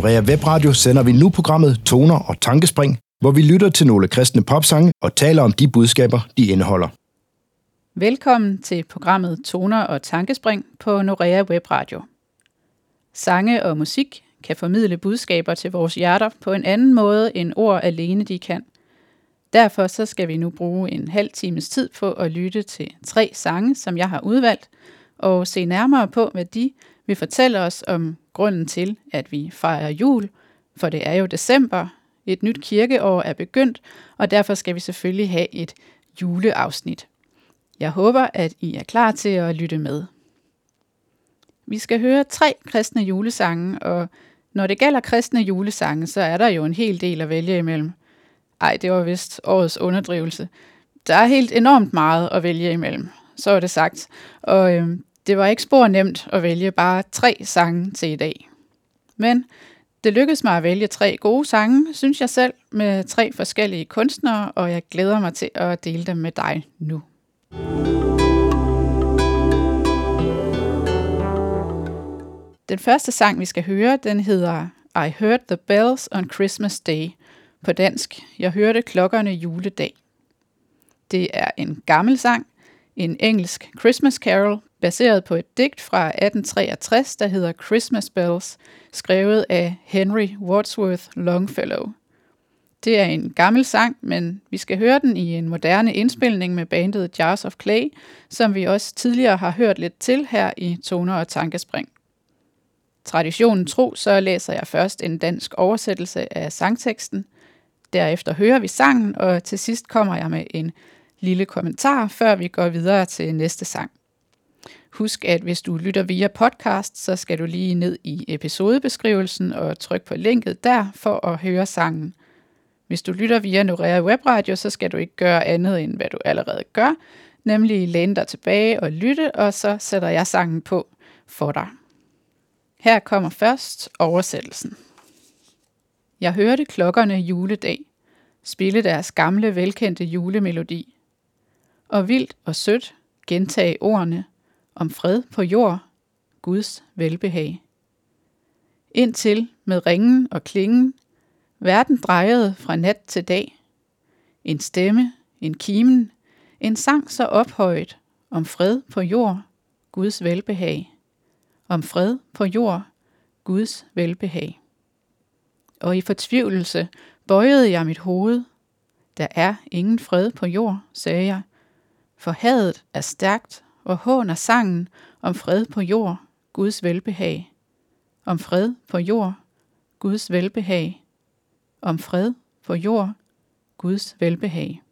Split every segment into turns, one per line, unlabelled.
Her Norea Webradio sender vi nu programmet Toner og Tankespring, hvor vi lytter til nogle kristne popsange og taler om de budskaber, de indeholder.
Velkommen til programmet Toner og Tankespring på Norea Webradio. Sange og musik kan formidle budskaber til vores hjerter på en anden måde end ord alene de kan. Derfor så skal vi nu bruge en halv times tid på at lytte til tre sange, som jeg har udvalgt, og se nærmere på, hvad de vil fortælle os om grunden til, at vi fejrer jul, for det er jo december, et nyt kirkeår er begyndt, og derfor skal vi selvfølgelig have et juleafsnit. Jeg håber, at I er klar til at lytte med. Vi skal høre tre kristne julesange, og når det gælder kristne julesange, så er der jo en hel del at vælge imellem. Ej, det var vist årets underdrivelse. Der er helt enormt meget at vælge imellem, så er det sagt. Og øhm, det var ikke spor nemt at vælge bare tre sange til i dag. Men det lykkedes mig at vælge tre gode sange, synes jeg selv, med tre forskellige kunstnere, og jeg glæder mig til at dele dem med dig nu. Den første sang, vi skal høre, den hedder I Heard the Bells on Christmas Day. På dansk, jeg hørte klokkerne juledag. Det er en gammel sang, en engelsk Christmas carol, baseret på et digt fra 1863, der hedder Christmas Bells, skrevet af Henry Wadsworth Longfellow. Det er en gammel sang, men vi skal høre den i en moderne indspilning med bandet Jars of Clay, som vi også tidligere har hørt lidt til her i Toner og Tankespring. Traditionen tro, så læser jeg først en dansk oversættelse af sangteksten. Derefter hører vi sangen, og til sidst kommer jeg med en lille kommentar, før vi går videre til næste sang. Husk, at hvis du lytter via podcast, så skal du lige ned i episodebeskrivelsen og trykke på linket der for at høre sangen. Hvis du lytter via Norea Webradio, så skal du ikke gøre andet end hvad du allerede gør, nemlig læne dig tilbage og lytte, og så sætter jeg sangen på for dig. Her kommer først oversættelsen. Jeg hørte klokkerne juledag spille deres gamle, velkendte julemelodi. Og vildt og sødt gentage ordene om fred på jord, Guds velbehag. Indtil med ringen og klingen, verden drejede fra nat til dag. En stemme, en kimen, en sang så ophøjet om fred på jord, Guds velbehag om fred på jord, Guds velbehag. Og i fortvivlelse bøjede jeg mit hoved. Der er ingen fred på jord, sagde jeg, for hadet er stærkt og håner sangen om fred på jord, Guds velbehag. Om fred på jord, Guds velbehag. Om fred på jord, Guds velbehag.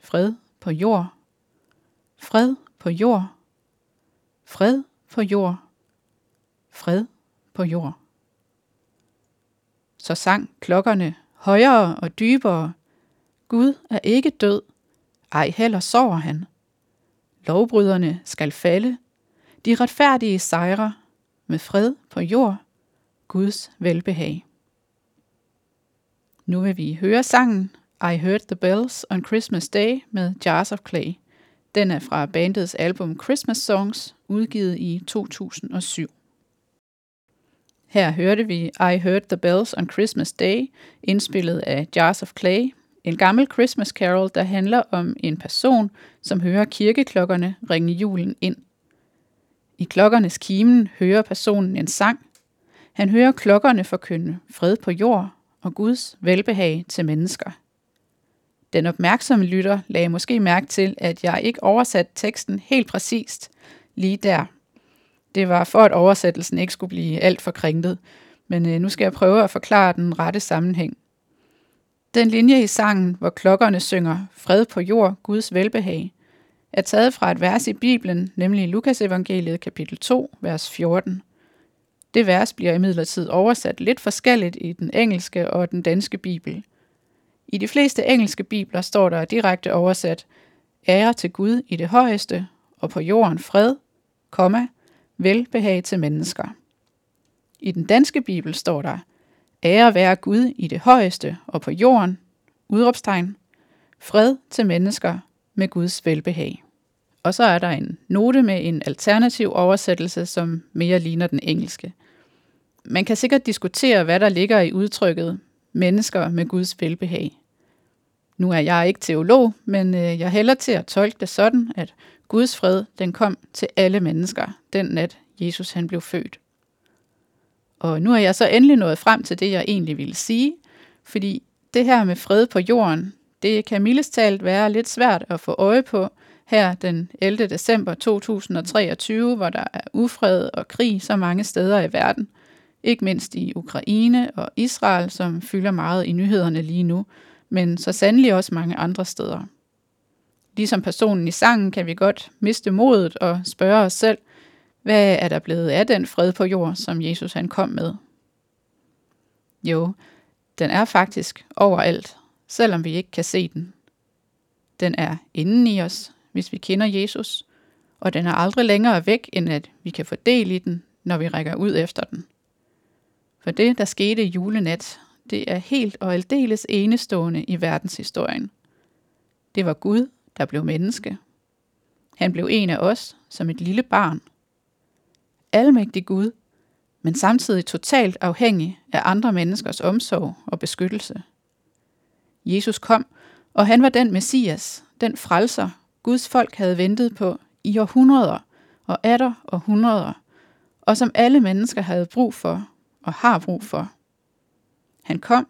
Fred på jord. Fred på jord. Fred på jord, fred på jord. Så sang klokkerne højere og dybere. Gud er ikke død, ej heller sover han. Lovbryderne skal falde, de retfærdige sejre med fred på jord, Guds velbehag. Nu vil vi høre sangen I Heard the Bells on Christmas Day med Jars of Clay. Den er fra bandets album Christmas Songs, udgivet i 2007. Her hørte vi I Heard the Bells on Christmas Day, indspillet af Jars of Clay, en gammel Christmas carol, der handler om en person, som hører kirkeklokkerne ringe julen ind. I klokkernes kimen hører personen en sang. Han hører klokkerne forkynde fred på jord og Guds velbehag til mennesker. Den opmærksomme lytter lagde måske mærke til, at jeg ikke oversatte teksten helt præcist lige der. Det var for, at oversættelsen ikke skulle blive alt for kringlet, men øh, nu skal jeg prøve at forklare den rette sammenhæng. Den linje i sangen, hvor klokkerne synger fred på jord, Guds velbehag, er taget fra et vers i Bibelen, nemlig Lukas evangeliet kapitel 2, vers 14. Det vers bliver imidlertid oversat lidt forskelligt i den engelske og den danske bibel – i de fleste engelske bibler står der direkte oversat, ære til Gud i det højeste, og på jorden fred, komma, velbehag til mennesker. I den danske bibel står der, ære være Gud i det højeste og på jorden, udråbstegn, fred til mennesker med Guds velbehag. Og så er der en note med en alternativ oversættelse, som mere ligner den engelske. Man kan sikkert diskutere, hvad der ligger i udtrykket mennesker med Guds velbehag. Nu er jeg ikke teolog, men øh, jeg hælder til at tolke det sådan, at Guds fred den kom til alle mennesker den nat, Jesus han blev født. Og nu er jeg så endelig nået frem til det, jeg egentlig ville sige, fordi det her med fred på jorden, det kan mildest talt være lidt svært at få øje på her den 11. december 2023, hvor der er ufred og krig så mange steder i verden. Ikke mindst i Ukraine og Israel, som fylder meget i nyhederne lige nu, men så sandelig også mange andre steder. Ligesom personen i sangen kan vi godt miste modet og spørge os selv, hvad er der blevet af den fred på jord, som Jesus han kom med? Jo, den er faktisk overalt, selvom vi ikke kan se den. Den er inden i os, hvis vi kender Jesus, og den er aldrig længere væk, end at vi kan få del i den, når vi rækker ud efter den. For det, der skete julenat, det er helt og aldeles enestående i verdenshistorien. Det var Gud, der blev menneske. Han blev en af os som et lille barn. Almægtig Gud, men samtidig totalt afhængig af andre menneskers omsorg og beskyttelse. Jesus kom, og han var den messias, den frelser, Guds folk havde ventet på i århundreder og atter århundreder, og som alle mennesker havde brug for og har brug for. Han kom,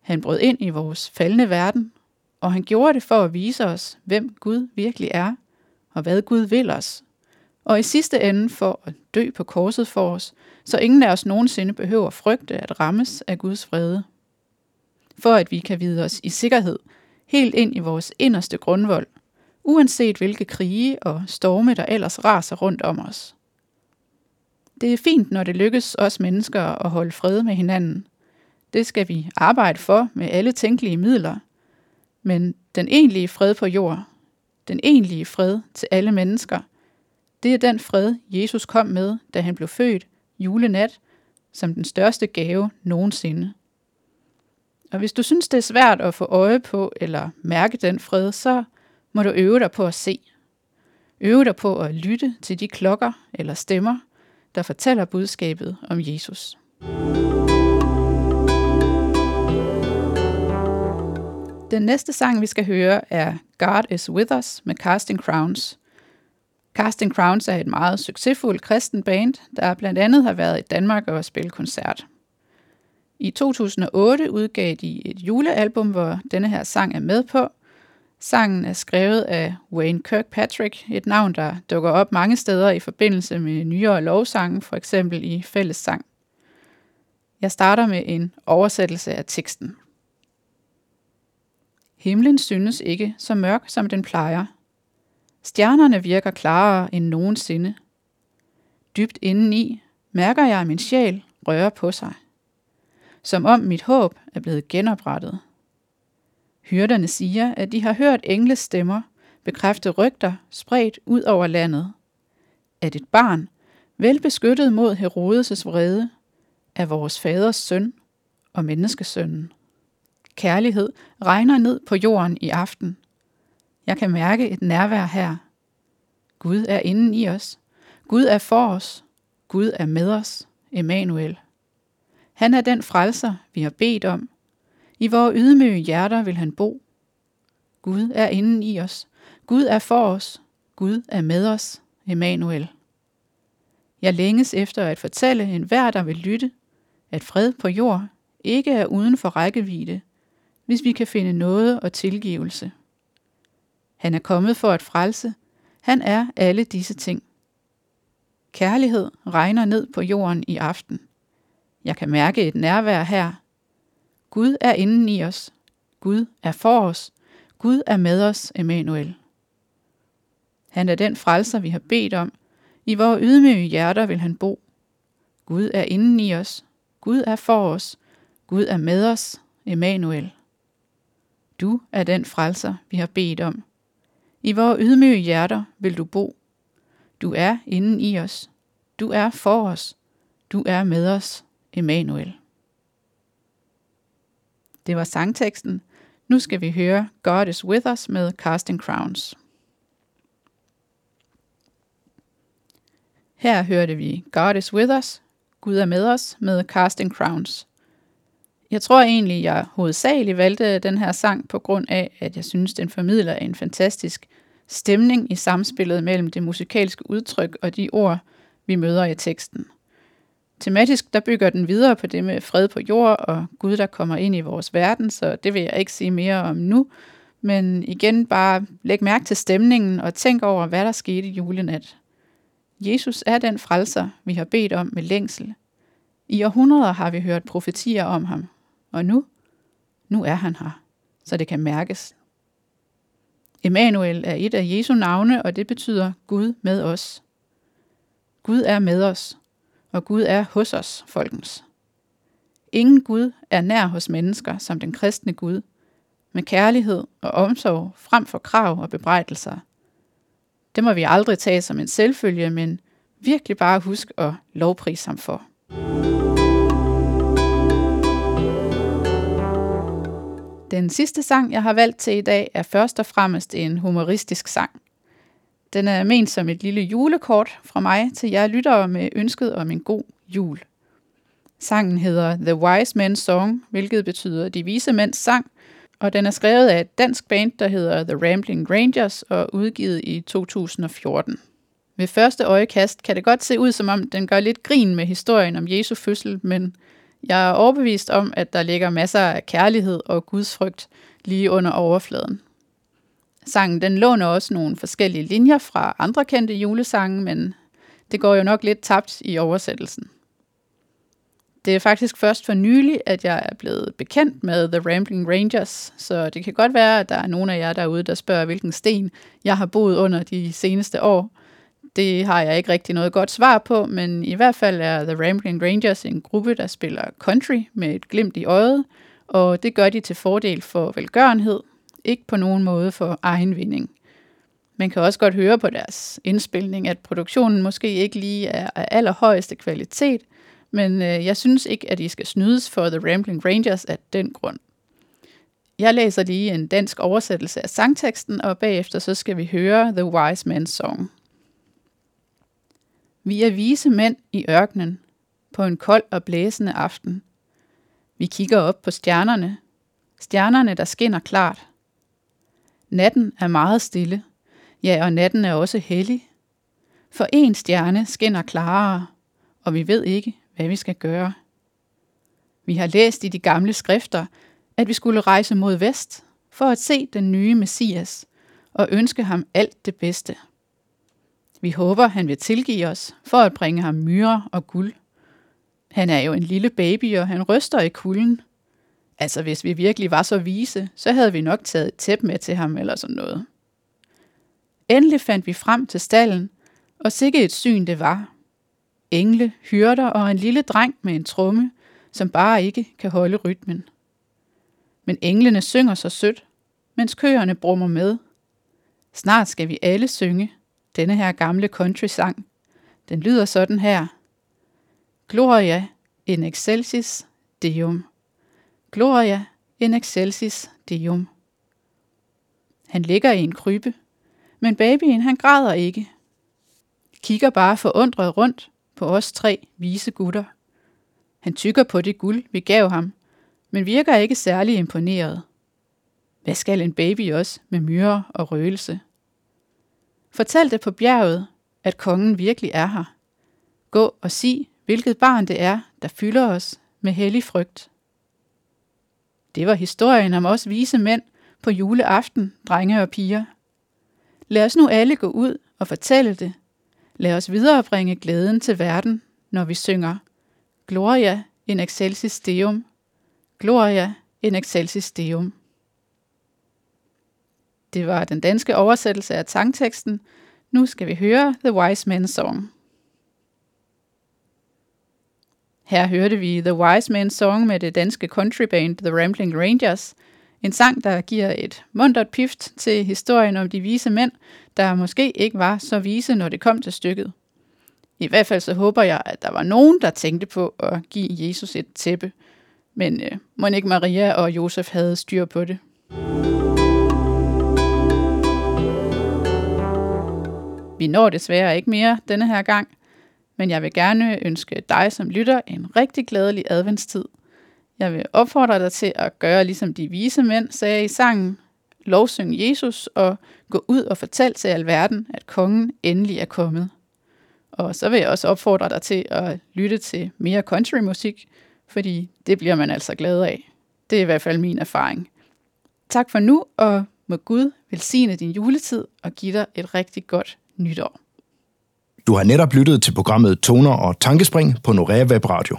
han brød ind i vores faldende verden, og han gjorde det for at vise os, hvem Gud virkelig er, og hvad Gud vil os. Og i sidste ende for at dø på korset for os, så ingen af os nogensinde behøver frygte at rammes af Guds vrede. For at vi kan vide os i sikkerhed, helt ind i vores inderste grundvold, uanset hvilke krige og storme, der ellers raser rundt om os. Det er fint, når det lykkes os mennesker at holde fred med hinanden. Det skal vi arbejde for med alle tænkelige midler. Men den egentlige fred på jord, den egentlige fred til alle mennesker, det er den fred, Jesus kom med, da han blev født julenat, som den største gave nogensinde. Og hvis du synes, det er svært at få øje på eller mærke den fred, så må du øve dig på at se. Øve dig på at lytte til de klokker eller stemmer, der fortæller budskabet om Jesus. Den næste sang, vi skal høre, er God is With Us med Casting Crowns. Casting Crowns er et meget succesfuldt kristen band, der blandt andet har været i Danmark og spillet koncert. I 2008 udgav de et julealbum, hvor denne her sang er med på. Sangen er skrevet af Wayne Kirkpatrick, et navn, der dukker op mange steder i forbindelse med nyere lovsange, for eksempel i fællessang. Jeg starter med en oversættelse af teksten. Himlen synes ikke så mørk, som den plejer. Stjernerne virker klarere end nogensinde. Dybt indeni mærker jeg min sjæl røre på sig. Som om mit håb er blevet genoprettet. Hyrderne siger, at de har hørt engles stemmer bekræfte rygter spredt ud over landet. At et barn, velbeskyttet mod Herodes' vrede, er vores faders søn og menneskesønnen. Kærlighed regner ned på jorden i aften. Jeg kan mærke et nærvær her. Gud er inden i os. Gud er for os. Gud er med os. Emanuel. Han er den frelser, vi har bedt om. I vores ydmyge hjerter vil han bo. Gud er inden i os. Gud er for os. Gud er med os. Emanuel. Jeg længes efter at fortælle enhver, der vil lytte, at fred på jord ikke er uden for rækkevidde, hvis vi kan finde noget og tilgivelse. Han er kommet for at frelse. Han er alle disse ting. Kærlighed regner ned på jorden i aften. Jeg kan mærke et nærvær her. Gud er inden i os. Gud er for os. Gud er med os, Emanuel. Han er den frelser, vi har bedt om. I vores ydmyge hjerter vil han bo. Gud er inden i os. Gud er for os. Gud er med os, Emanuel. Du er den frelser, vi har bedt om. I vore ydmyge hjerter vil du bo. Du er inden i os. Du er for os. Du er med os, Emanuel. Det var sangteksten. Nu skal vi høre God is with us med Casting Crowns. Her hørte vi God is with us. Gud er med os med Casting Crowns. Jeg tror egentlig, jeg hovedsageligt valgte den her sang på grund af, at jeg synes, den formidler en fantastisk stemning i samspillet mellem det musikalske udtryk og de ord, vi møder i teksten. Tematisk der bygger den videre på det med fred på jord og Gud, der kommer ind i vores verden, så det vil jeg ikke sige mere om nu. Men igen bare læg mærke til stemningen og tænk over, hvad der skete i julenat. Jesus er den frelser, vi har bedt om med længsel. I århundreder har vi hørt profetier om ham, og nu, nu er han her, så det kan mærkes. Emmanuel er et af Jesu navne, og det betyder Gud med os. Gud er med os, og Gud er hos os, folkens. Ingen Gud er nær hos mennesker som den kristne Gud, med kærlighed og omsorg frem for krav og bebrejdelser. Det må vi aldrig tage som en selvfølge, men virkelig bare huske at lovprise ham for. Den sidste sang, jeg har valgt til i dag, er først og fremmest en humoristisk sang. Den er ment som et lille julekort fra mig til jer lyttere med ønsket om en god jul. Sangen hedder The Wise Men's Song, hvilket betyder De Vise Mænds Sang, og den er skrevet af et dansk band, der hedder The Rambling Rangers og udgivet i 2014. Ved første øjekast kan det godt se ud, som om den gør lidt grin med historien om Jesu fødsel, men jeg er overbevist om, at der ligger masser af kærlighed og gudsfrygt lige under overfladen. Sangen den låner også nogle forskellige linjer fra andre kendte julesange, men det går jo nok lidt tabt i oversættelsen. Det er faktisk først for nylig, at jeg er blevet bekendt med The Rambling Rangers, så det kan godt være, at der er nogle af jer derude, der spørger, hvilken sten jeg har boet under de seneste år. Det har jeg ikke rigtig noget godt svar på, men i hvert fald er The Rambling Rangers en gruppe, der spiller country med et glimt i øjet, og det gør de til fordel for velgørenhed, ikke på nogen måde for egen vinding. Man kan også godt høre på deres indspilning, at produktionen måske ikke lige er af allerhøjeste kvalitet, men øh, jeg synes ikke, at I skal snydes for The Rambling Rangers af den grund. Jeg læser lige en dansk oversættelse af sangteksten, og bagefter så skal vi høre The Wise Man's Song. Vi er vise mænd i ørkenen på en kold og blæsende aften. Vi kigger op på stjernerne, stjernerne, der skinner klart. Natten er meget stille, ja, og natten er også hellig. For en stjerne skinner klarere, og vi ved ikke, hvad vi skal gøre. Vi har læst i de gamle skrifter, at vi skulle rejse mod vest for at se den nye Messias og ønske ham alt det bedste. Vi håber, han vil tilgive os for at bringe ham myrer og guld. Han er jo en lille baby, og han ryster i kulden. Altså, hvis vi virkelig var så vise, så havde vi nok taget et tæp med til ham eller sådan noget. Endelig fandt vi frem til stallen, og sikke et syn det var. Engle, hyrder og en lille dreng med en tromme, som bare ikke kan holde rytmen. Men englene synger så sødt, mens køerne brummer med. Snart skal vi alle synge, denne her gamle country-sang. Den lyder sådan her. Gloria in excelsis Deum. Gloria in excelsis Deum. Han ligger i en krybe, men babyen han græder ikke. Kigger bare forundret rundt på os tre vise gutter. Han tykker på det guld, vi gav ham, men virker ikke særlig imponeret. Hvad skal en baby også med myrer og røgelse? Fortæl det på bjerget, at kongen virkelig er her. Gå og sig, hvilket barn det er, der fylder os med hellig frygt. Det var historien om os vise mænd på juleaften, drenge og piger. Lad os nu alle gå ud og fortælle det. Lad os viderebringe glæden til verden, når vi synger Gloria in excelsis Deum. Gloria in excelsis Deum. Det var den danske oversættelse af sangteksten. Nu skal vi høre The Wise Men's Song. Her hørte vi The Wise Men's Song med det danske countryband The Rambling Rangers. En sang, der giver et mundtet pift til historien om de vise mænd, der måske ikke var så vise, når det kom til stykket. I hvert fald så håber jeg, at der var nogen, der tænkte på at give Jesus et tæppe. Men øh, må ikke Maria og Josef havde styr på det. Vi når desværre ikke mere denne her gang, Men jeg vil gerne ønske dig som lytter en rigtig glædelig adventstid. Jeg vil opfordre dig til at gøre ligesom de vise mænd sagde i sangen, lovsyng Jesus og gå ud og fortæl til alverden, at kongen endelig er kommet. Og så vil jeg også opfordre dig til at lytte til mere countrymusik, fordi det bliver man altså glad af. Det er i hvert fald min erfaring. Tak for nu, og må Gud velsigne din juletid og give dig et rigtig godt nytår.
Du har netop lyttet til programmet Toner og Tankespring på Norea Web Radio.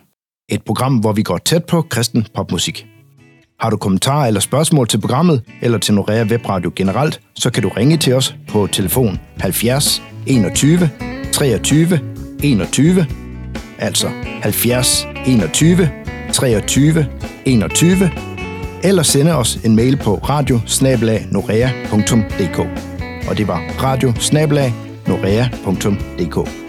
Et program, hvor vi går tæt på kristen popmusik. Har du kommentarer eller spørgsmål til programmet, eller til Norea Web Radio generelt, så kan du ringe til os på telefon 70 21 23 21, altså 70 21 23 21, eller sende os en mail på radio Og det var radio norea.dk.